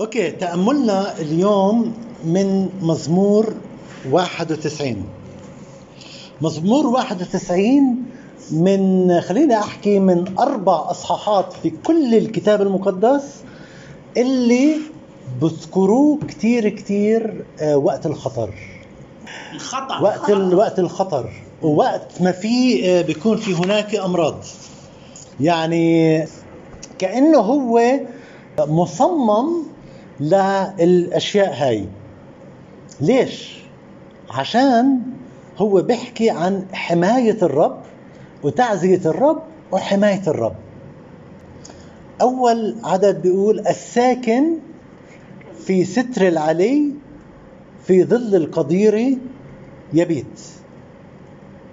أوكي تأملنا اليوم من مزمور 91 مزمور 91 من خليني أحكي من أربع أصحاحات في كل الكتاب المقدس اللي بذكروه كثير كثير آه، وقت الخطر. الخطأ وقت ال- وقت الخطر. ووقت ما في آه، بيكون في هناك أمراض. يعني كأنه هو مصمم للاشياء هاي. ليش؟ عشان هو بيحكي عن حماية الرب وتعزية الرب وحماية الرب. أول عدد بيقول الساكن في ستر العلي في ظل القدير يبيت.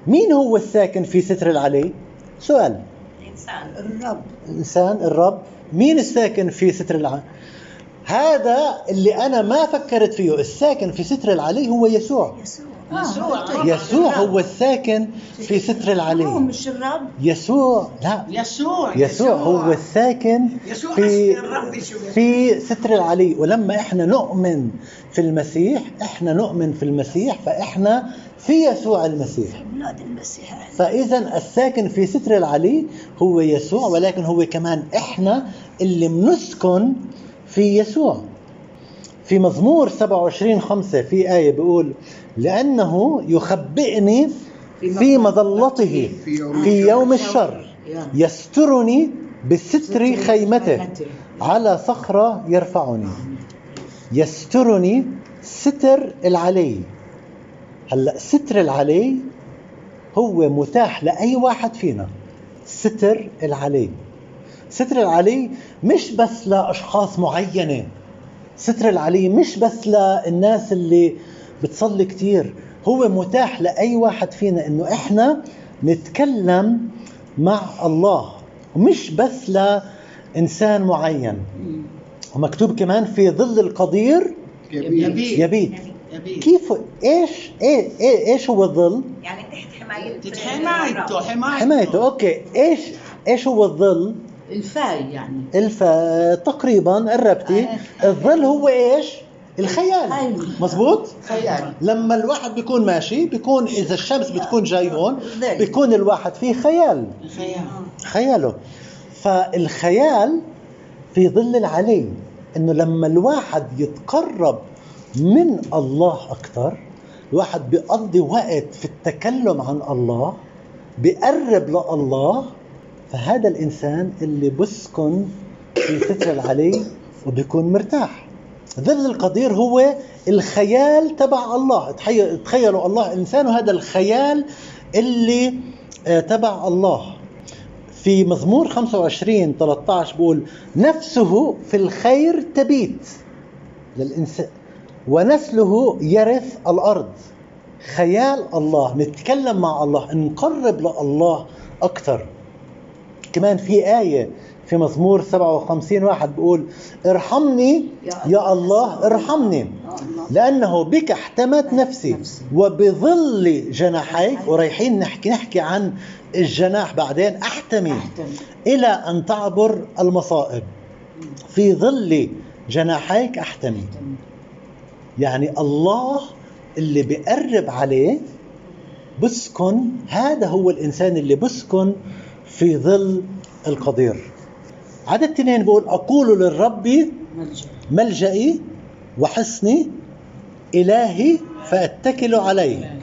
مين هو الساكن في ستر العلي؟ سؤال. الإنسان. الرب. الإنسان الرب. مين الساكن في ستر العلي؟ هذا اللي أنا ما فكرت فيه الساكن في ستر العلي هو يسوع. يسوع. يسوع. آه. يسوع هو الساكن في ستر العلي. مش الرب؟ يسوع لا. يسوع يسوع هو الساكن في. في ستر العلي. ولما إحنا نؤمن في المسيح إحنا نؤمن في المسيح فإحنا في يسوع المسيح. فإذا الساكن في ستر العلي هو يسوع ولكن هو كمان إحنا اللي بنسكن في يسوع. في مزمور 27 5 في آية بيقول لأنه يخبئني في مظلته في يوم الشر. يسترني بستر خيمته. على صخرة يرفعني. يسترني ستر العلي. هلا ستر العلي هو متاح لأي واحد فينا. ستر العلي. ستر العلي مش بس لأشخاص معينة. ستر العلي مش بس للناس اللي بتصلي كتير. هو متاح لأي واحد فينا إنه إحنا نتكلم مع الله ومش بس لإنسان معين. ومكتوب كمان في ظل القدير يبيت. يبيت. يبيت. كيف إيش إيه إيه إيش هو الظل؟ يعني تحت حمايته حمايته. حمايته okay. إيش إيش هو الظل؟ الفاي يعني الف تقريبا قربتي الظل هو إيش؟ الخيال. مزبوط؟ خيال لما الواحد بيكون ماشي بيكون إذا الشمس بتكون جاي هون. بيكون الواحد فيه خيال الخيال خياله فالخيال في ظل العلي إنه لما الواحد يتقرب من الله أكثر الواحد بيقضي وقت في التكلم عن الله بيقرب لله فهذا الإنسان اللي بسكن في ستر العلي وبيكون مرتاح. ظل القدير هو الخيال تبع الله. تخيل- تخيلوا الله إنسان وهذا الخيال اللي آه، تبع الله. في مزمور 25 13 بيقول نفسه في الخير تبيت. للإنسان. ونسله يرث الأرض. خيال الله. نتكلم مع الله. نقرب لله أكثر. كمان في آية في مزمور 57 واحد بيقول ارحمني يا الله ارحمني. لأنه بك احتمت نفسي وبظل جناحيك ورايحين نحكي نحكي عن الجناح بعدين أحتمي إلى أن تعبر المصائب. في ظل جناحيك أحتمي يعني الله اللي بيقرب عليه بسكن هذا هو الإنسان اللي بسكن في ظل القدير. عدد اثنين بقول أقول للرب ملجئي وحصني إلهي فأتكل عليه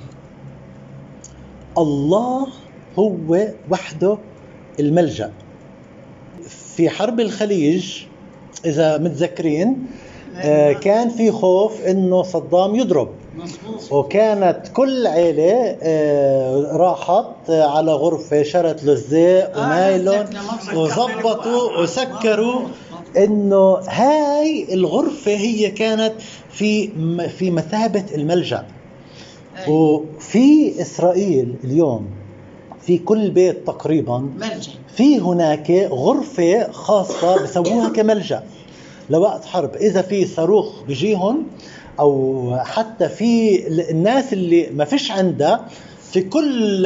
الله هو وحده الملجأ. في حرب الخليج إذا متذكرين آه، كان في خوف إنه صدام يضرب. وكانت كل عيلة آه، راحت آه، على غرفة شرت لزاق آه، ومايلون وظبطوا. وسكروا إنه هاي الغرفة هي كانت في في مثابة الملجأ. وفي إسرائيل اليوم في كل بيت تقريبا ملجأ. في هناك غرفة خاصة بسووها كملجأ. لوقت حرب. إذا في صاروخ بيجيهم أو حتى في ال- الناس اللي ما فيش عندها في كل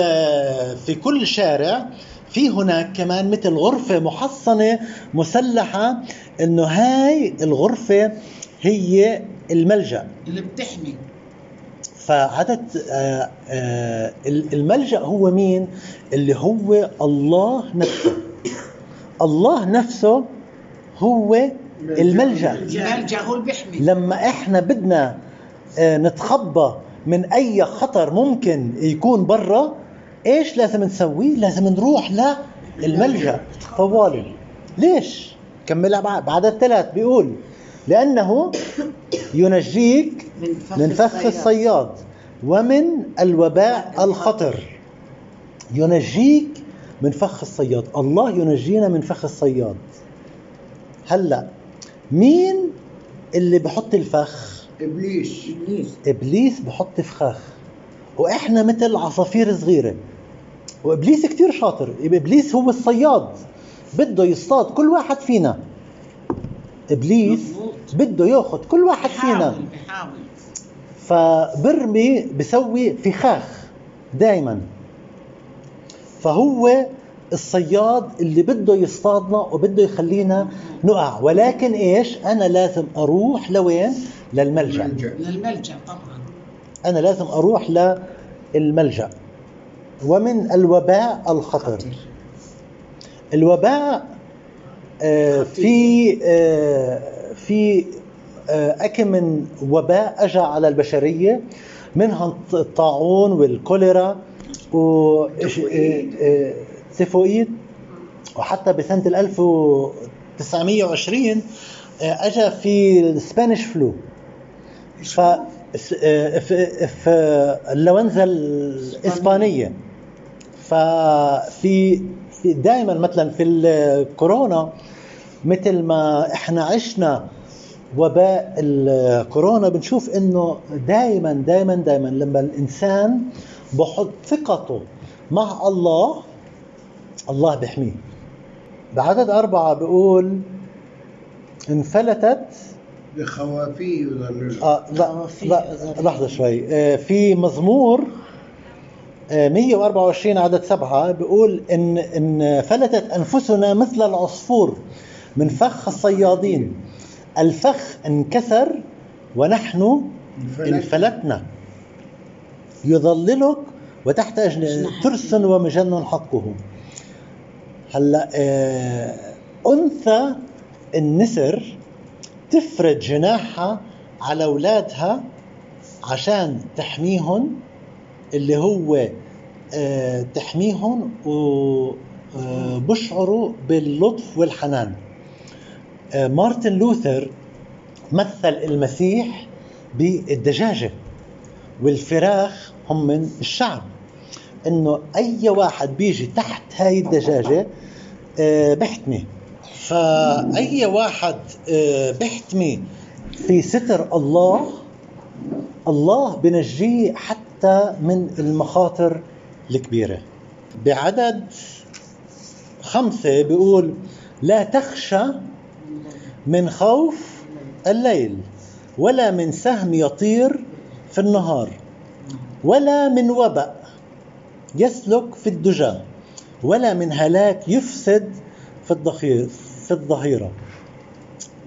في كل شارع في هناك كمان مثل غرفة محصنة مسلحة إنه هاي الغرفة هي الملجأ. اللي بتحمي. فعدد آه، آه، الملجأ هو مين؟ اللي هو الله نفسه. الله نفسه هو الملجأ. الملجأ هو اللي بيحمي لما إحنا بدنا آه، نتخبى من أي خطر ممكن يكون برا إيش لازم نسوي؟ لازم نروح للملجا طوالي. ليش؟ كملها بعد بعد الثلاث. بيقول لأنه ينجيك من فخ الصياد ومن الوباء الخطر. ينجيك من فخ الصياد. الله ينجينا من فخ الصياد. هلأ مين اللي بحط الفخ؟ إبليس. إبليس. إبليس بحط فخاخ وإحنا مثل عصافير صغيرة. وإبليس كتير شاطر. إبليس هو الصياد. بده يصطاد كل واحد فينا. إبليس مظبوط. بده ياخذ كل واحد فينا. فبرمي بسوي فخاخ دائما فهو الصياد اللي بده يصطادنا وبده يخلينا نقع. ولكن إيش؟ أنا لازم أروح لوين؟ للملجأ. للملجأ. طبعا. أنا لازم أروح للملجأ. ومن الوباء الخطر الوباء آه، في آه، في آه، أكم من وباء أجى على البشرية منها الطاعون والكوليرا والتيفوئيد وحتى بسنة 1920 آه، أجى في السبانيش فلو. ف في اللونزا الإسبانية. ففي في دائما مثلا في الكورونا مثل ما إحنا عشنا وباء الكورونا بنشوف إنه دائما دائما دائما لما الإنسان بحط ثقته مع الله الله بيحميه. بعدد أربعة بيقول انفلتت. بخوافيه يظلل آه لا, لا لحظة شوي. آه في مزمور آه 124 عدد سبعة بيقول إن إن فلتت أنفسنا مثل العصفور من فخ الصيادين. الفخ انكسر ونحن انفلت. انفلتنا. يظللك وتحت أجن ترس ومجن حقه. هلا آه أنثى النسر تفرد جناحها على أولادها عشان تحميهم اللي هو آه، تحميهم وبشعروا باللطف والحنان. آه، مارتن لوثر مثل المسيح بالدجاجة والفراخ هم من الشعب. إنه أي واحد بيجي تحت هاي الدجاجة آه، بحتمي. فأي واحد آه، بيحتمي في ستر الله الله بنجيه حتى من المخاطر الكبيرة. بعدد خمسة بيقول لا تخشى من خوف الليل ولا من سهم يطير في النهار ولا من وبأ يسلك في الدجى ولا من هلاك يفسد في الظهير في الظهيرة.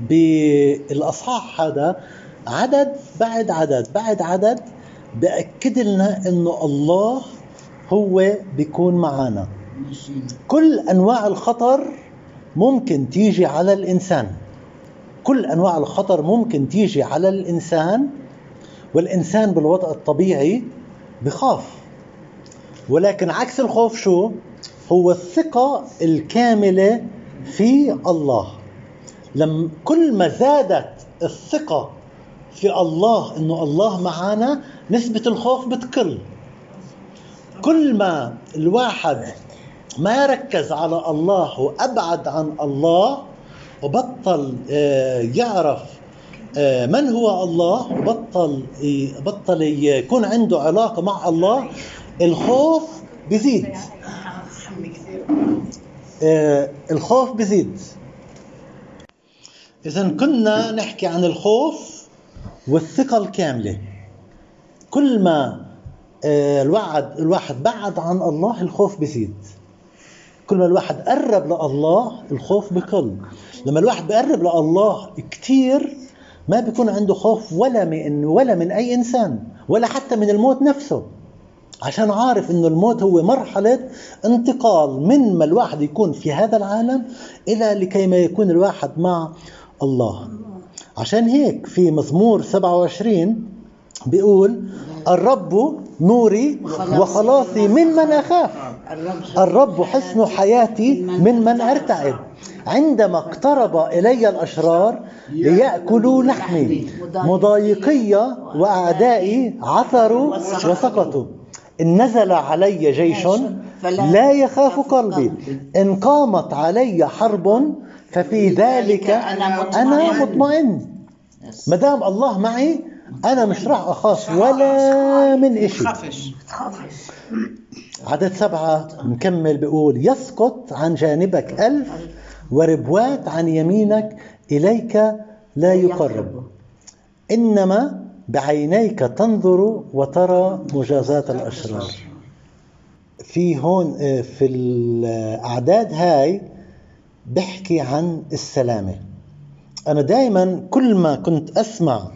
بالأصحاح هذا عدد بعد عدد بعد عدد بأكد لنا إنه الله هو بيكون معنا كل أنواع الخطر ممكن تيجي على الإنسان. كل أنواع الخطر ممكن تيجي على الإنسان والإنسان بالوضع الطبيعي بخاف. ولكن عكس الخوف شو؟ هو الثقة الكاملة في الله لما كل ما زادت الثقة في الله إنه الله معنا نسبة الخوف بتقل كل ما الواحد ما ركز على الله وأبعد عن الله وبطل آه، يعرف آه، من هو الله وبطل بطل يكون عنده علاقة مع الله الخوف بزيد. آه، الخوف بزيد. إذا كنا نحكي عن الخوف والثقة الكاملة. كل ما آه، الوعد الواحد بعد عن الله الخوف بزيد. كل ما الواحد قرب لله الخوف بقل. لما الواحد بقرب لله كتير ما بيكون عنده خوف ولا من ولا من أي إنسان ولا حتى من الموت نفسه. عشان عارف إنه الموت هو مرحلة انتقال من ما الواحد يكون في هذا العالم إلى لكي ما يكون الواحد مع الله. عشان هيك في مزمور 27 بيقول الرب نوري وخلاصي من من أخاف. الرب حسن حياتي من من أرتعب. عندما اقترب إلي الأشرار ليأكلوا لحمي. مضايقي وأعدائي عثروا وسقطوا. إن نزل علي جيش لا يخاف قلبي. إن قامت علي حرب ففي ذلك أنا مطمئن. ما دام الله معي أنا مش راح أخاف ولا من تخافش. عدد سبعة نكمل بيقول يسقط عن جانبك ألف وربوات عن يمينك إليك لا يقرب. إنما بعينيك تنظر وترى مجازات الأشرار. في هون آه، في الأعداد هاي بحكي عن السلامة. أنا دائما كل ما كنت أسمع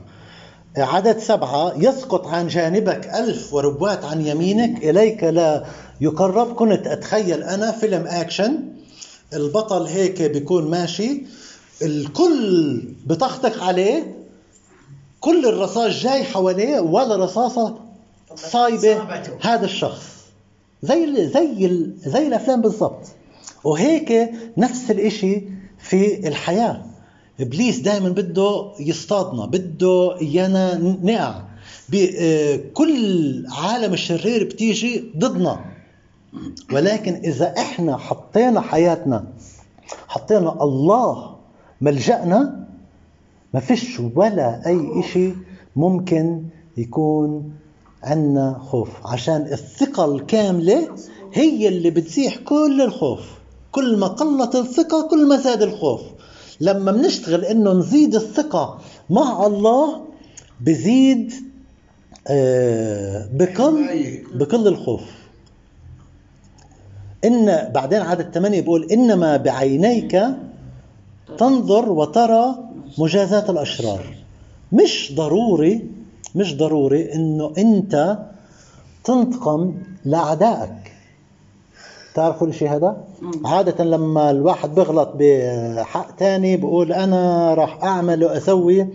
عدد سبعة يسقط عن جانبك ألف وربوات عن يمينك إليك لا يقرب. كنت أتخيل أنا فيلم أكشن البطل هيك بيكون ماشي الكل بتخطق عليه كل الرصاص جاي حواليه ولا رصاصة صايبة صابته. هذا الشخص. زي ال- زي ال- زي الأفلام بالضبط. وهيك نفس الإشي في الحياة. إبليس دائما بده يصطادنا بده إيانا نقع. آه، كل عالم الشرير بتيجي ضدنا. ولكن إذا إحنا حطينا حياتنا حطينا الله ملجأنا ما فيش ولا أي إشي ممكن يكون عنا خوف عشان الثقة الكاملة هي اللي بتزيح كل الخوف. كل ما قلت الثقة كل ما زاد الخوف. لما بنشتغل إنه نزيد الثقة مع الله بزيد آه، بقل بقل الخوف. إن بعدين عدد ثمانية بيقول إنما بعينيك تنظر وترى مجازات الأشرار. مش ضروري مش ضروري إنه أنت تنتقم لأعدائك. تعرفوا الشيء هذا؟ عادة لما الواحد بيغلط بحق تاني بقول أنا راح أعمل وأسوي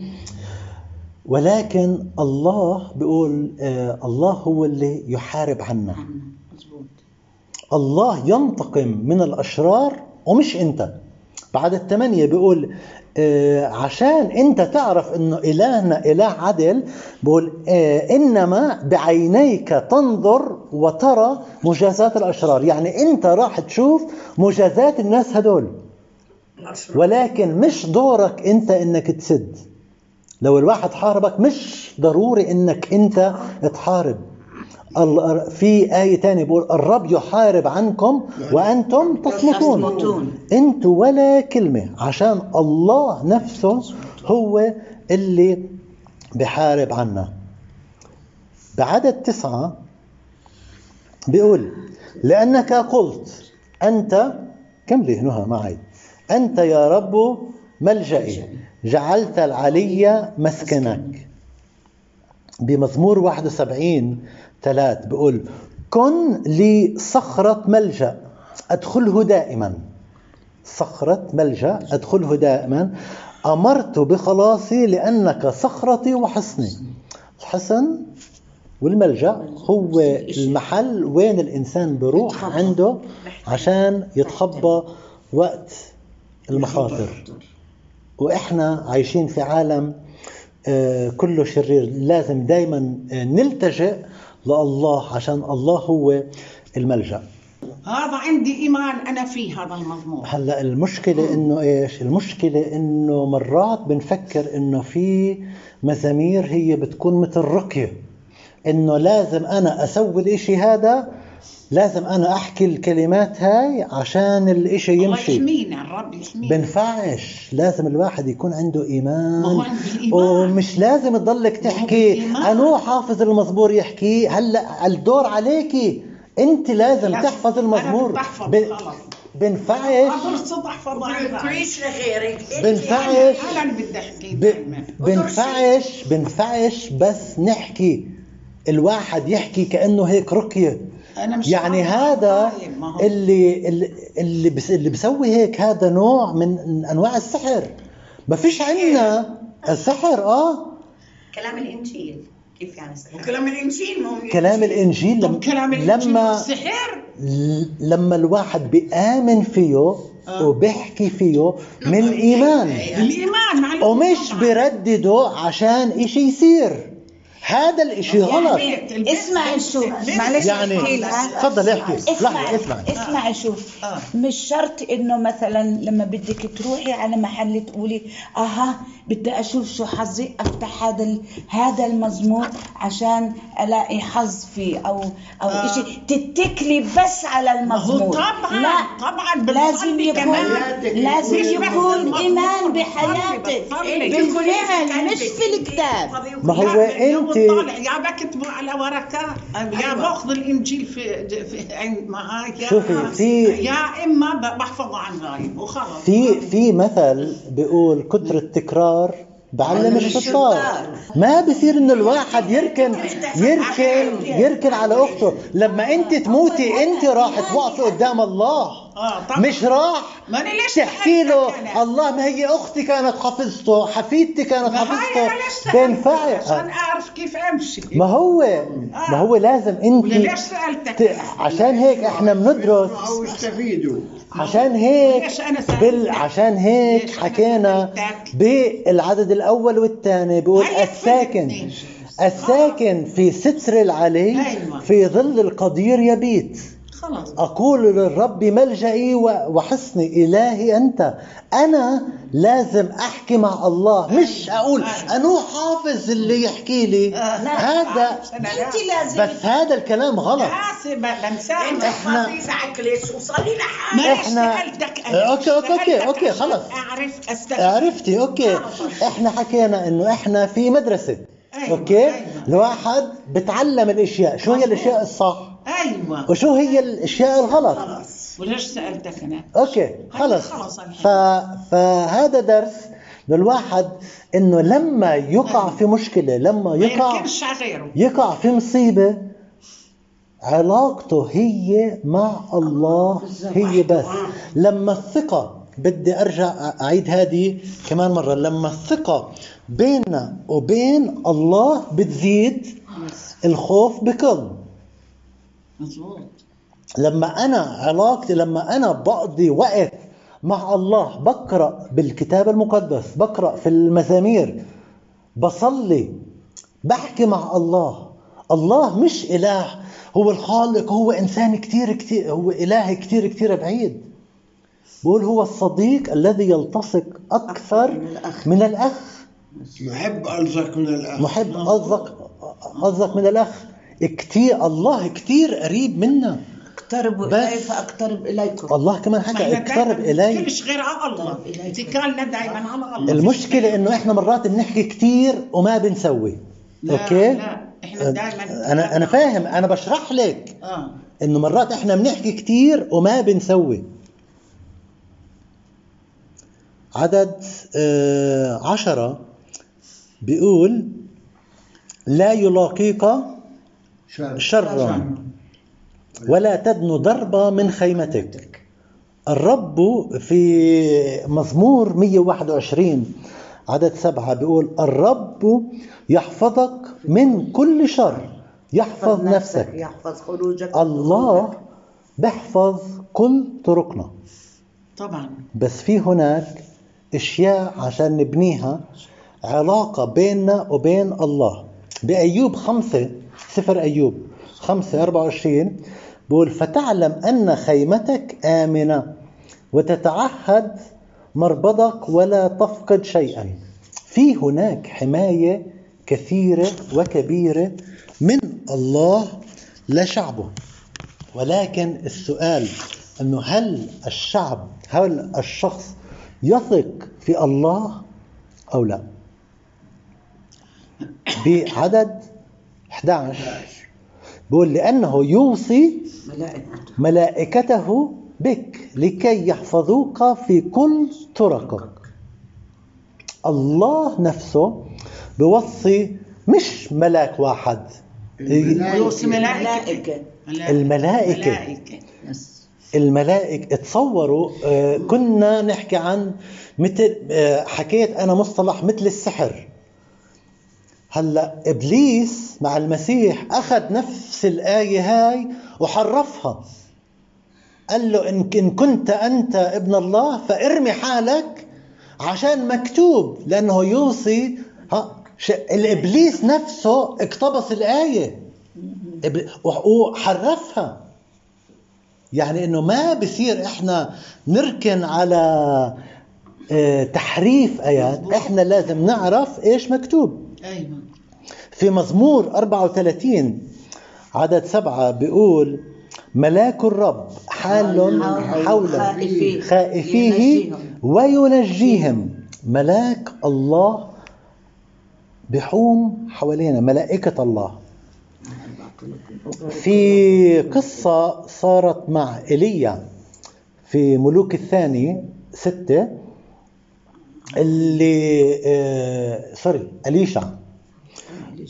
ولكن الله بيقول آه الله هو اللي يحارب عنا. الله ينتقم من الأشرار ومش أنت. بعد الثمانية بيقول عشان أنت تعرف أنه إلهنا إله عدل بيقول آه إنما بعينيك تنظر وترى مجازات الأشرار. يعني أنت راح تشوف مجازات الناس هدول. ولكن مش دورك أنت أنك تسد. لو الواحد حاربك مش ضروري أنك أنت تحارب. في آية تانية بيقول الرب يحارب عنكم وأنتم تصمتون. أنتوا ولا كلمة عشان الله نفسه هو اللي بحارب عنا. بعدد تسعة بيقول لأنك قلت أنت كملي نهى معي؟ أنت يا رب ملجئي جعلت العلي مسكنك. بمزمور 71 ثلاث بيقول كن لي صخرة ملجأ أدخله دائما. صخرة ملجأ أدخله دائما. أمرت بخلاصي لأنك صخرتي وحصني. الحصن والملجأ هو المحل وين الإنسان بروح عنده عشان يتخبى وقت المخاطر. وإحنا عايشين في عالم آه، كله شرير لازم دايما آه، نلتجئ لله عشان الله هو الملجأ. هذا عندي إيمان أنا فيه هذا المضمون. هلأ المشكلة إنه إيش؟ المشكلة إنه مرات بنفكر إنه في مزامير هي بتكون مثل رقية. إنه لازم أنا أسوي الإشي هذا لازم أنا أحكي الكلمات هاي عشان الإشي الله يمشي. يحمينا الرب يحمينا. بنفعش. لازم الواحد يكون عنده إيمان. ما هو عندي الإيمان. ومش لازم تضلك تحكي. انو حافظ المزمور يحكي. هلأ الدور عليكي أنت لازم لا، تحفظ أنا المزمور ب- خلص. بنفعش. لغيرك بنفعش. بنفعش. بنفعش. بس نحكي. الواحد يحكي كأنه هيك رقية. أنا مش يعني. هذا طيب، اللي اللي اللي, بس اللي بسوي هيك هذا نوع من أنواع السحر. ما فيش عندنا السحر آه. كلام الإنجيل. كيف يعني سحر؟ وكلام الإنجيل ما هو كلام الإنجيل. طب لم- كلام الإنجيل لما سحر؟ لما الواحد بيآمن فيه آه. وبيحكي فيه من إيمان. الإيمان معلوم ومش. بردده عشان إشي يصير. هذا الإشي غلط. يعني اسمعي شو معلش. يعني تفضل احكي. اسمعي لحظة اسمعي اسمعي شوف. آه. مش شرط إنه مثلا لما بدك تروحي على محل تقولي أها بدي أشوف شو حظي أفتح هذا هذا المزمور عشان ألاقي حظ فيه أو أو آه. شيء تتكلي بس على المزمور. طبعا لا طبعا لازم يكون لازم يكون إيمان بحياتك. بالفعل مش في الكتاب. ما هو انت بتطالع يا بكتبوا على ورقة يا بأخذ الإنجيل في, في عند ما هاي يا شوفي، في- يا إما بحفظه عن غايب وخلص في في مثل بيقول كتر التكرار بعلم الشطار. ما بصير إنه الواحد يركن يركن يركن على أخته. لما أنت تموتي أنت راح توقفي قدام الله. طبعا مش راح ماني ليش تحكي له أنا؟ الله ما هي أختي كانت حفظته حفيدتي كانت حفظته ليش؟ بينفع عشان أعرف كيف أمشي ما هو ما هو لازم أنت وليش سألتك ت- عشان هيك إحنا بندرس أو يستفيدوا عشان هيك ليش؟ بال عشان هيك ليش حكينا؟ بالعدد الأول والثاني بيقول الساكن. الساكن في ستر العلي أيوة. في ظل القدير يبيت خلاص. أقول للرب ملجئي و- وحصني إلهي أنت. أنا لازم أحكي مع الله. مش أقول أنا حافظ اللي يحكي لي. هذا أنت لازم بس هذا الكلام غلط. okay، okay، okay، سألتك okay، عشان خلص. اعرف استفيد عرفتي okay. إحنا حكينا إنه إحنا في مدرسة. أيوة، okay؟ أيوة. الواحد بتعلم الأشياء. شو هي الأشياء الصح؟ أيوه. وشو هي الأشياء الغلط؟ وليش سألتك أنا؟ okay خلص خلص. ف... فهذا درس للواحد إنه لما يقع في مشكلة لما ما يقع يقع في مصيبة علاقته هي مع الله هي بس. لما الثقة بدي أرجع أعيد هذه كمان مرة. لما الثقة بيننا وبين الله بتزيد الخوف بقل مزبوط لما أنا علاقتي لما أنا بقضي وقت مع الله بقرأ بالكتاب المقدس بقرأ في المزامير بصلي بحكي مع الله. الله مش إله هو الخالق هو إنسان كتير كتير هو اله كتير كتير بعيد. بقول هو الصديق الذي يلتصق أكثر من الأخ. محب ألزق من الأخ. محب قصدك قصدك من الأخ. كتير الله كتير قريب منا. اقتربوا بس- الي فأقترب إليكم. الله كمان حكى اقترب إلي. مش غير على الله. اتكالنا دائما على الله. المشكلة إنه إحنا مرات بنحكي كتير وما بنسوي. لا أوكي؟ لا إحنا دائما أنا أنا فاهم. أنا بشرح لك آه. إنه مرات إحنا بنحكي كتير وما بنسوي. عدد آه عشرة بيقول لا يلاقيك شرا ولا تدنو ضربة من خيمتك. الرب في مزمور 121 عدد سبعة بيقول الرب يحفظك من كل شر. يحفظ نفسك يحفظ خروجك الله بيحفظ كل طرقنا. طبعا. بس في هناك أشياء عشان نبنيها علاقة بيننا وبين الله. بأيوب خمسة سفر أيوب. خمسة أربعة وعشرين. بقول فتعلم أن خيمتك آمنة وتتعهد مربضك ولا تفقد شيئا. في هناك حماية كثيرة وكبيرة من الله لشعبه. ولكن السؤال إنه هل الشعب هل الشخص يثق في الله أو لا؟ بعدد 11 بيقول لأنه يوصي ملائكته بك لكي يحفظوك في كل طرقك. الله نفسه بوصي مش ملاك واحد. ويوصي ملائكة. ملائكة الملائكة. الملائكة. تصوروا آه، كنا نحكي عن مثل آه، حكيت أنا مصطلح مثل السحر. هلأ إبليس مع المسيح أخذ نفس الآية هاي وحرفها. قال له ان كنت أنت ابن الله فارمي حالك عشان مكتوب لأنه يوصي ها الإبليس نفسه اقتبس الآية. وحرفها. يعني إنه ما بصير إحنا نركن على آه، تحريف آيات. إحنا لازم نعرف إيش مكتوب. أيوه في مزمور 34 عدد سبعة بيقول ملاك الرب حال حول خائفيه. خائفيه ينجيهم. وينجيهم ملاك الله بحوم حوالينا ملائكة الله في قصة صارت مع إيليا في ملوك الثاني ستة اللي آه سوري أليشع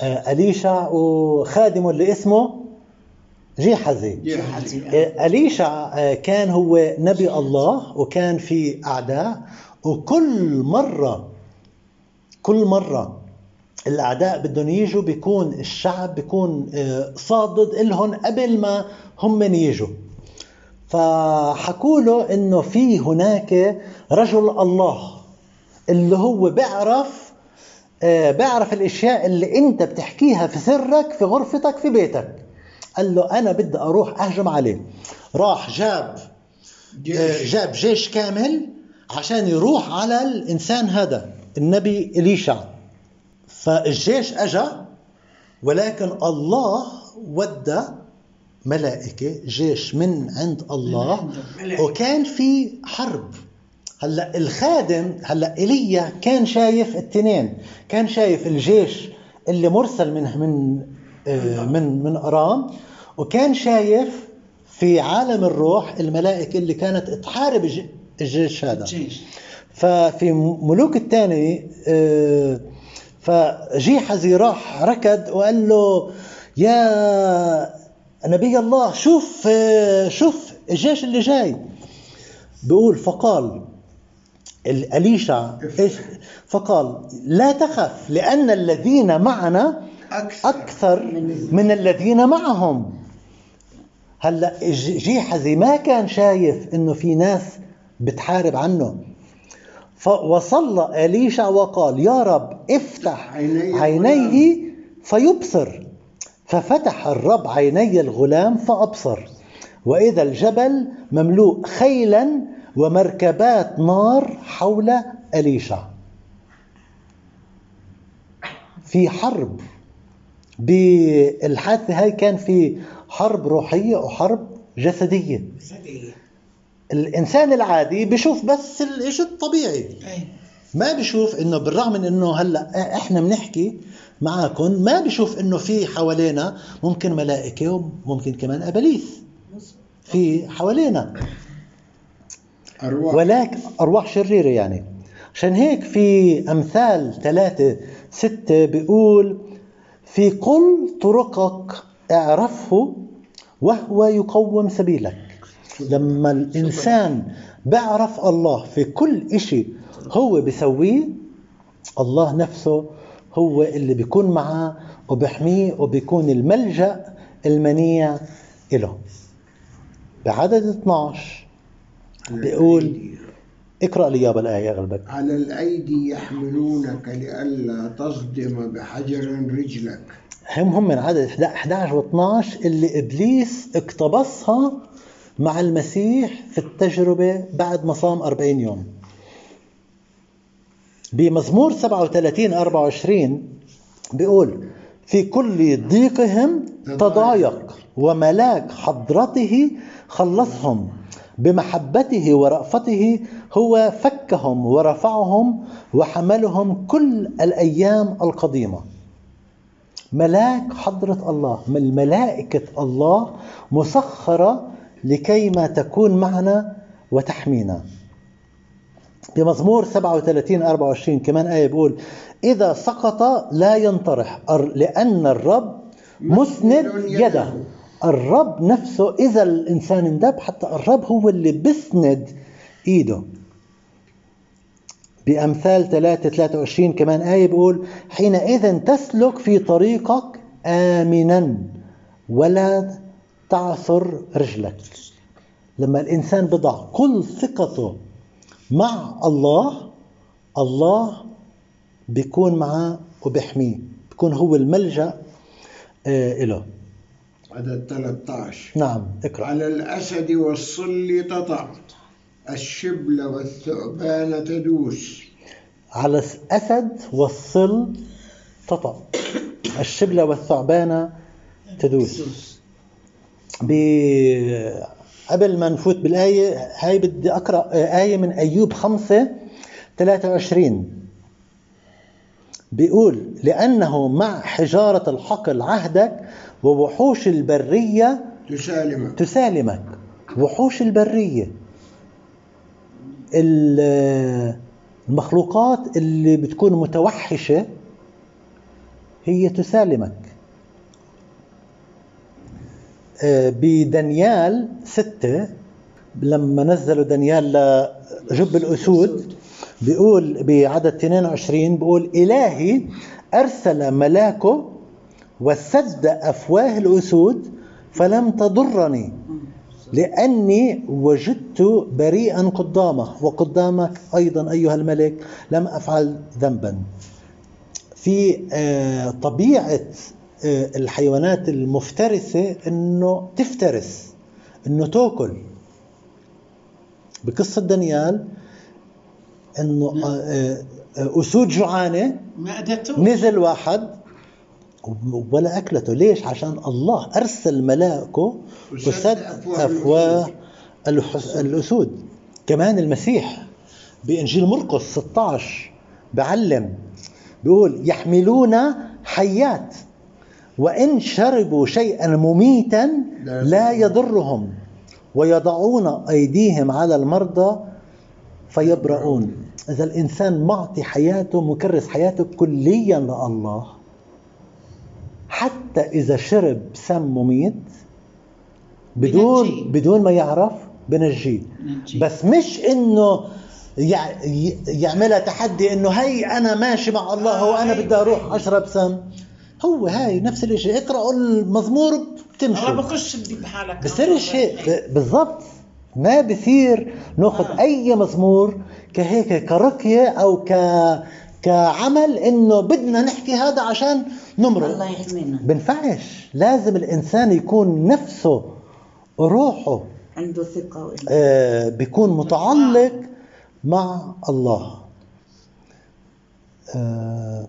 آه أليشع وخادمه اللي اسمه جيحزي آه، أليشع آه، كان هو نبي الله وكان في أعداء وكل مرة كل مرة الأعداء بدهم يجوا بيكون الشعب بيكون آه، صادد إلهم قبل ما هم يجوا فحكوا له إنه في هناك رجل الله اللي هو بيعرف آه، بيعرف الأشياء اللي أنت بتحكيها في سرك في غرفتك في بيتك. قال له أنا بدي أروح أهجم عليه. راح جاب آه، جاب جيش كامل عشان يروح على الإنسان هذا النبي إليشع. فالجيش اجى ولكن الله ودى ملائكة جيش من عند الله. وكان في حرب. هلا الخادم هلا إيليا كان شايف التنين كان شايف الجيش اللي مرسل من من آه، من من أرام وكان شايف في عالم الروح الملائكة اللي كانت تحارب الج- الجيش هذا. ففي ملوك الثاني آه، فجيحزي راح ركض وقال له يا نبي الله شوف آه، شوف الجيش اللي جاي. بيقول فقال إيش؟ فقال لا تخف لأن الذين معنا أكثر من الذين معهم. هلأ جيحزي ما كان شايف إنه في ناس بتحارب عنه. فوصلى أليشع وقال يا رب افتح عيني عينيه فيبصر. ففتح الرب عيني الغلام فأبصر. وإذا الجبل مملوء خيلا ومركبات نار حول أليشع في حرب. بالحادثة هاي كان في حرب روحية وحرب جسدية؟ صديق الإنسان العادي بشوف بس الإشي الطبيعي. ما بشوف إنه بالرغم من إنه هلأ إحنا بنحكي معاكم ما بشوف إنه في حوالينا ممكن ملائكة وممكن كمان أبليس. في حوالينا. أرواح. ولكن أرواح شريرة يعني. عشان هيك في أمثال ثلاثة ستة بيقول في كل طرقك اعرفه وهو يقوم سبيلك. لما الإنسان بيعرف الله في كل إشي هو بيسويه الله نفسه هو اللي بيكون معاه وبيحميه وبيكون الملجأ المنيع له بعدد 12 بيقول اقرأ لي يابا الآية أغلبك على الأيدي يحملونك لئلا تصدم بحجر رجلك. هم هم من عدد 11 و 12 اللي إبليس اقتبسها مع المسيح في التجربة بعد ما صام 40 يوم. بمزمور 37 24 بيقول في كل ضيقهم تضايق وملاك حضرته خلصهم. بمحبته ورأفته هو فكهم ورفعهم وحملهم كل الأيام القديمة. ملاك حضرة الله من ملائكة الله مسخرة لكي ما تكون معنا وتحمينا. بمزمور 37 24 كمان آية بيقول إذا سقط لا ينطرح لأن الرب مسند يده. الرب نفسه إذا الإنسان اندب حتى الرب هو اللي بسند إيده. بأمثال 3 23 كمان آية بيقول حينئذ تسلك في طريقك آمنا ولا تعثر رجلك. لما الإنسان بضع كل ثقته مع الله الله بيكون معاه وبيحميه بيكون هو الملجأ آه له عدد 13 نعم اقرأ. على الأسد والصل تطع الشبل والثعبان تدوس. على الأسد والصل تطأ الشبلة والثعبان تدوس. ب- قبل ما نفوت بالآية هاي بدي أقرأ آية من أيوب خمسة 23 بيقول لأنه مع حجارة الحقل عهدك ووحوش البرية تسالمك. تسالمك. وحوش البرية. ال- المخلوقات اللي بتكون متوحشة هي تسالمك. بدانيال ستة لما نزلوا دانيال لجب الأسود بيقول بعدد 22 بيقول إلهي أرسل ملاكه وسد أفواه الأسود فلم تضرني لأني وجدت بريئا قدامه وقدامك أيضا أيها الملك لم أفعل ذنبا. في آه، طبيعة آه، الحيوانات المفترسة أنه تفترس أنه تأكل. بقصة دانيال أنه آه، أسود جوعانة نزل واحد ولا أكلته ليش؟ عشان الله أرسل ملائكة وسد أفواه الأسود. كمان المسيح بإنجيل مرقس 16 بعلم بيقول يحملون حيات وإن شربوا شيئا مميتا لا لا يضرهم ويضعون أيديهم على المرضى فيبرؤون. إذا الإنسان معطي حياته مكرس حياته كليا لله. حتى إذا شرب سم مميت بدون بنجيه. بدون ما يعرف بنجيه. بس مش ي- يعملها تحدي إنه هي أنا ماشي مع الله وأنا بدي أروح أشرب سم. هو هاي نفس الشيء اقرأوا المزمور الله بتمشوا بخش بحالك. بصيرش هيك ب- بالضبط. ما بصير ناخذ آه. أي مزمور كهيك كرقية أو ك كعمل إنه بدنا نحكي هذا عشان نمرق. الله يحمينا. بنفعش. لازم الإنسان يكون نفسه روحه عنده ثقة وإيمان. آه، بيكون متعلق مع الله. آه،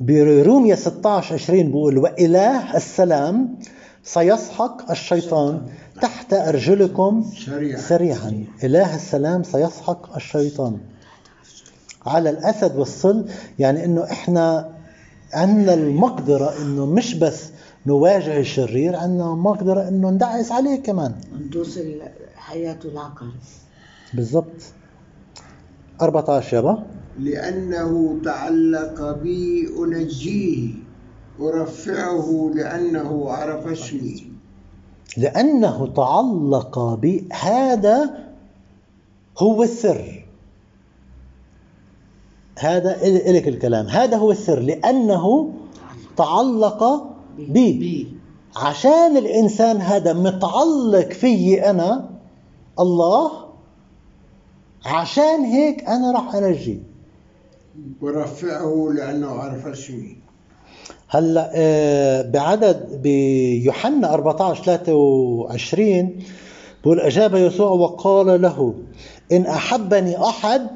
برومية 16 20 بيقول وإله السلام سيسحق الشيطان تحت أرجلكم سريعا سريعا. إله السلام سيسحق الشيطان. على الأسد والصل يعني إنه إحنا عندنا المقدرة إنه مش بس نواجه الشرير عندنا مقدرة إنه ندعس عليه كمان. ندوس حياته العقل. بالضبط. 14 يابا. لأنه تعلق بي أنجيه أرفعه لأنه عرف اسمي. لأنه تعلق بي هذا هو السر. هذا إل- إلك الكلام. هذا هو السر لأنه تعلق بي. عشان الإنسان هذا متعلق فيي أنا الله عشان هيك أنا راح أنجيه ورفعه لأنه عرف اسمي هلأ آه، بعدد بيوحنا 14 23 بقول أجاب يسوع وقال له إن أحبني أحد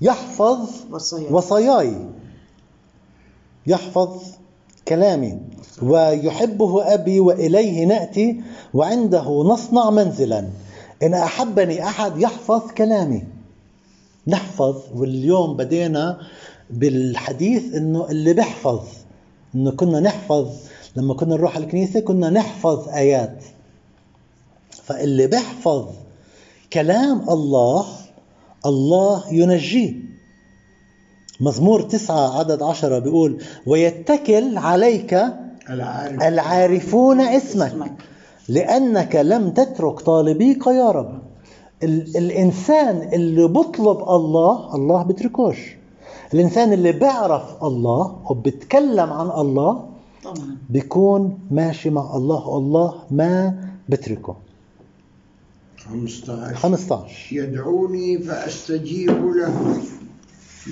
يحفظ وصايا وصاياي يحفظ كلامي. ويحبه أبي وإليه نأتي وعنده نصنع منزلا. إن أحبني أحد يحفظ كلامي. نحفظ. واليوم بدينا بالحديث إنه اللي بيحفظ. إنه كنا نحفظ. لما كنا نروح على الكنيسة كنا نحفظ آيات. فاللي بيحفظ كلام الله الله ينجيه. مزمور تسعة عدد عشرة بيقول ويتكل عليك العارف العارفون اسمك. لأنك لم تترك طالبيك يا رب. ال- الإنسان اللي بطلب الله الله بتركوش. الإنسان اللي بيعرف الله وبتكلم عن الله طبعا. بيكون ماشي مع الله والله ما بتركه. 15 15 يدعوني فأستجيب له.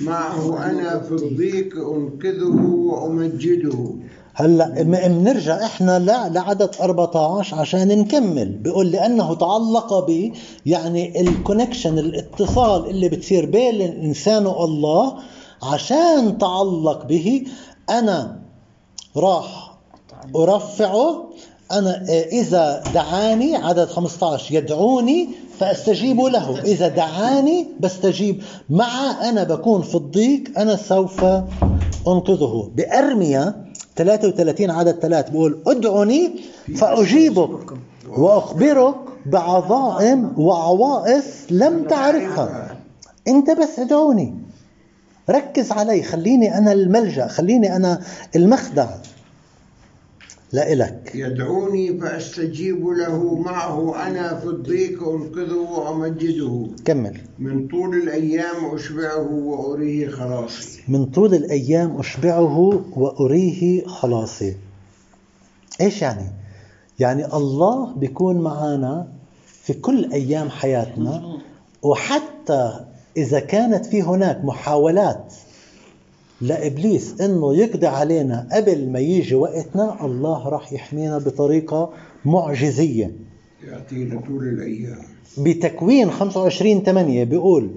معه أنا في الضيق أنقذه وأمجده. هلأ بنرجع إحنا ل- لعدد 14 عشان نكمل. بيقول لأنه تعلق بي يعني الكونكشن الاتصال اللي بتصير بين الإنسان والله عشان تعلق به أنا راح أرفعه أنا آه، إذا دعاني عدد 15 يدعوني فأستجيب له. إذا دعاني بستجيب. مع أنا بكون في الضيق أنا سوف أنقذه. بارميا 33 عدد 3 بيقول أدعوني فأجيبك وأخبرك بعظائم وعوائص لم تعرفها. أنت بس ادعوني. ركز علي. خليني أنا الملجأ. خليني أنا المخدع. لإلك يدعوني فأستجيب له. معه أنا في الضيق أنقذه وأمجده. كمل. من طول الأيام أشبعه وأريه خلاصي. من طول الأيام أشبعه وأريه خلاصي. إيش يعني؟ يعني الله بيكون معنا في كل أيام حياتنا. وحتى إذا كانت في هناك محاولات لإبليس إنه يقضي علينا قبل ما يجي وقتنا الله راح يحمينا بطريقة معجزية. يعطينا طول الأيام. بتكوين 25 8 بيقول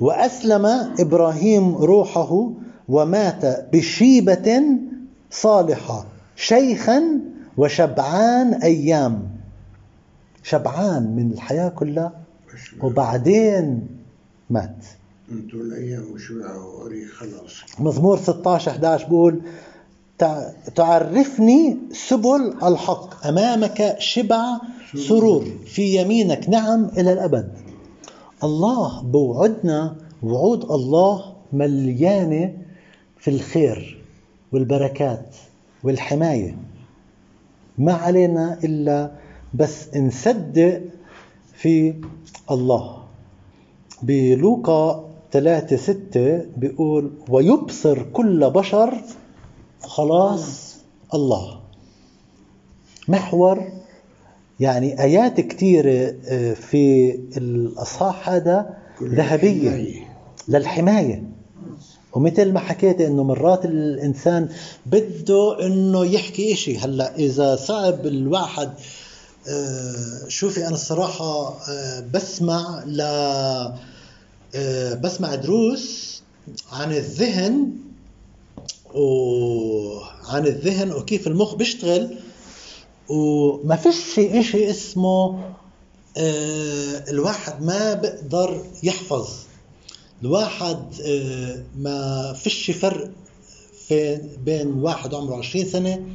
وأسلم إبراهيم روحه ومات بشيبة صالحة شيخا وشبعان أيام. شبعان من الحياة كلها وبعدين مات. من طول الأيام أشبعه وأريه خلاصي مزمور 16 11 بيقول تع- تعرفني سبل الحق أمامك شبع سرور في يمينك. نعم إلى الأبد. الله بوعدنا وعود الله مليانة في الخير والبركات والحماية. ما علينا إلا بس نصدق في الله. بلوقا 3 6 بيقول ويبصر كل بشر خلاص الله. محور يعني آيات كثيرة آه، في الأصحاح هذا ذهبية. للحماية. ومثل ما حكيت إنه مرات الإنسان بده إنه يحكي إشي. هلأ إذا صعب الواحد آه، شوفي أنا الصراحة آه، بسمع ل بسمع دروس عن الذهن وعن الذهن وكيف المخ بيشتغل وما فيش اشي اسمه آه، الواحد ما بقدر يحفظ الواحد آه، ما فيش فرق في بين واحد عمره 20 سنة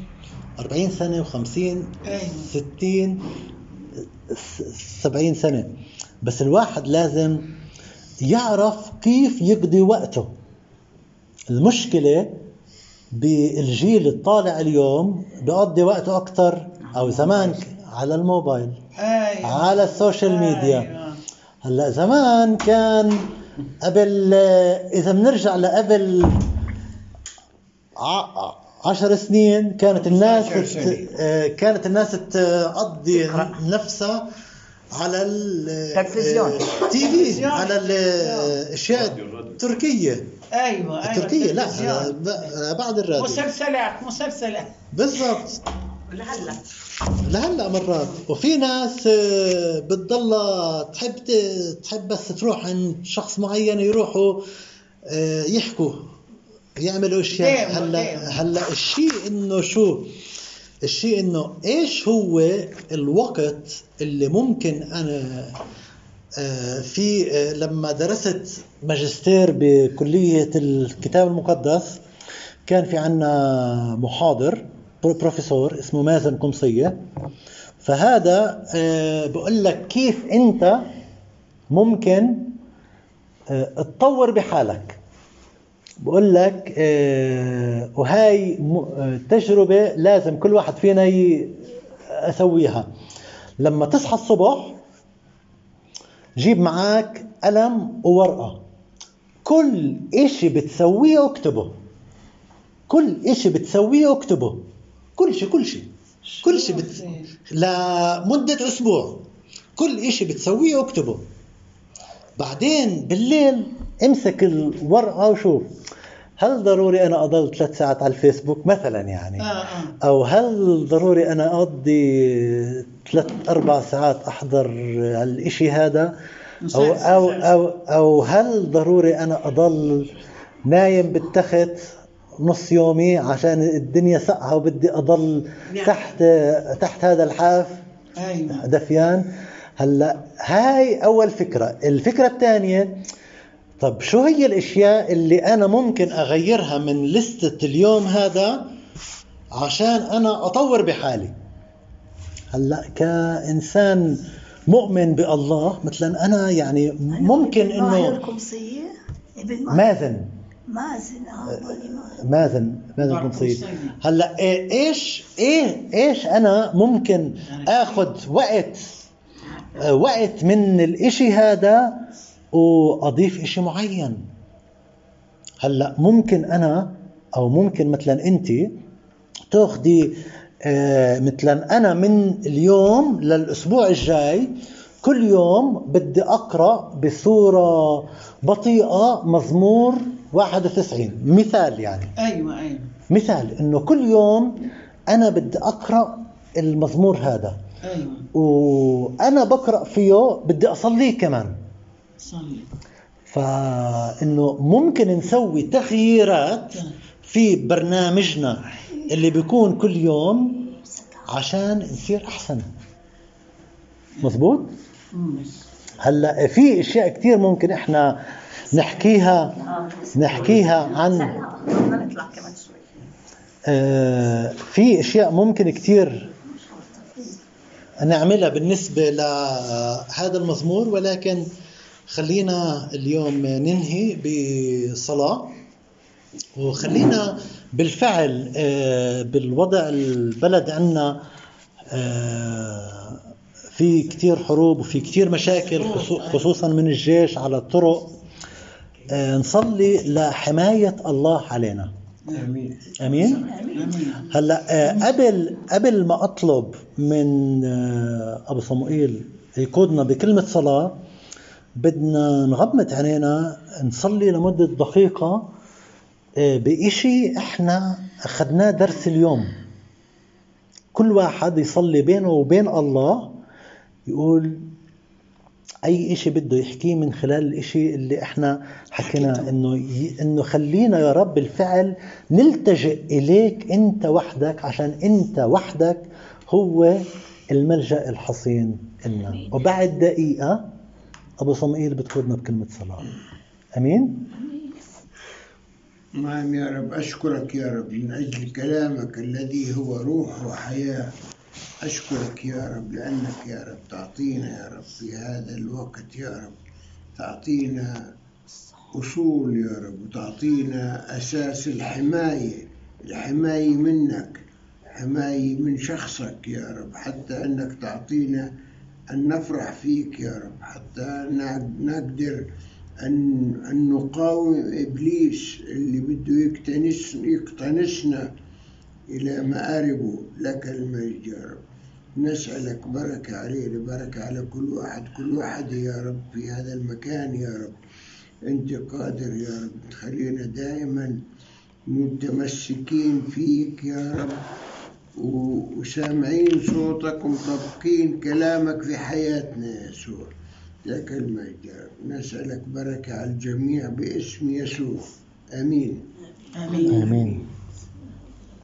40 سنة و50 أيوة. 60 س- 70 سنة بس الواحد لازم يعرف كيف يقضي وقته المشكلة بالجيل الطالع اليوم بيقضي وقته أكثر أو زمان على الموبايل أيوه على ال social media أيوة. هلأ زمان كان قبل إذا بنرجع لقبل عشر سنين كانت الناس 15 سنة. ت- آه، كانت الناس تقضي نفسها على تلفزيون. ال TV على الاشياء التركيه أيوه أيوه التركيه لا بعد الراديو. مسلسلات مسلسلات. بالضبط. لهلا. لهلا مرات. وفي ناس آه، بتضلها تحب تحب بس تروح عند شخص معين يروحوا آه، يحكوا يعملوا أشياء. هلا. هلا الشيء إنه شو الشيء إنه إيش هو الوقت اللي ممكن أنا آه، في آه، لما درست ماجستير بكلية الكتاب المقدس كان في عنا محاضر برو- بروفيسور اسمه مازن قمصية. فهذا آه، بقول لك كيف أنت ممكن تطور بحالك. بقول لك آه، وهاي م- آه، تجربة لازم كل واحد فينا ي- أسويها. لما تصحى الصبح جيب معك قلم وورقة. كل إشي بتسويه اكتبه. كل إشي بتسويه اكتبه. كل شيء كل شيء كل شيء بت... لمدة أسبوع. كل إشي بتسويه اكتبه. بعدين بالليل امسك الورقة وشوف. هل ضروري أنا أضل ثلاث ساعات على الفيسبوك مثلا يعني؟ آه آه. أو هل ضروري أنا أقضي ثلاث أربع ساعات أحضر على الإشي هذا؟ أو, أو, أو, أو هل ضروري أنا أضل نايم بالتخت نص يومي عشان الدنيا سقعة وبدي أضل تحت تحت هذا الحاف؟ أيوه. دفيان. هلأ هاي أول فكرة. الفكرة الثانية طب شو هي الأشياء اللي أنا ممكن أغيرها من لستة اليوم هذا عشان أنا أطور بحالي هلأ كإنسان مؤمن بالله مثلا أنا يعني ممكن إنه القمصية إبن ما- مازن مازن ماني مازن. مازن مازن قمصية قمصية. هلأ إيه- إيش إيه إيش أنا ممكن آخذ وقت آه، وقت من الإشي هذا واضيف إشي معين. هلأ ممكن أنا أو ممكن مثلا أنت تأخذي آه، مثلا أنا من اليوم للأسبوع الجاي كل يوم بدي أقرأ بصورة بطيئة مزمور 91 مثال يعني. أيوه أيوه. مثال إنه كل يوم أنا بدي أقرأ المزمور هذا. أيوه. وأنا بقرأ فيه بدي أصليه كمان. فإنه ممكن نسوي تغييرات في برنامجنا اللي بيكون كل يوم عشان نصير أحسن مزبوط مم. هلأ في أشياء كثير ممكن إحنا نحكيها نحكيها عن آه، في أشياء ممكن كثير نعملها بالنسبة لهذا المزمور ولكن خلينا اليوم ننهي بصلاة وخلينا بالفعل آه، بالوضع البلد عندنا آه، في كثير حروب وفي كثير مشاكل خصو- خصوصا من الجيش على الطرق. آه، نصلي لحماية الله علينا. آمين. آمين؟ هلا قبل قبل ما أطلب من أبو صموئيل يقودنا بكلمة صلاة بدنا نغمض عينينا نصلي لمدة دقيقة آه، بإشي إحنا أخذناه درس اليوم. كل واحد يصلي بينه وبين الله يقول أي إشي بده يحكيه من خلال الإشي اللي إحنا حكينا إنه ي... إنه خلينا يا رب بالفعل نلتجئ إليك أنت وحدك عشان أنت وحدك هو الملجأ الحصين لنا. وبعد دقيقة أبو صموئيل بتقودنا بكلمة صلاه أمين؟ نعم يا رب أشكرك يا رب. من أجل كلامك الذي هو روح وحياة أشكرك يا رب لأنك يا رب تعطينا يا رب في هذا الوقت يا رب. تعطينا أصول يا رب وتعطينا أساس الحماية الحماية منك حماية من شخصك يا رب. حتى أنك تعطينا أن نفرح فيك يا رب حتى نقدر أن, أن نقاوم إبليس اللي بده يكتنس يقتنسنا إلى مآربه لك المجد يا رب. نسألك بركة علينا بركة على كل واحد كل واحد يا رب في هذا المكان يا رب. أنت قادر يا رب تخلينا دائما متمسكين فيك يا رب. وسامعين صوتك ومطبقين كلامك في حياتنا يا يسوع. لك المجد نسألك بركة على الجميع باسم يسوع. آمين. آمين. آمين.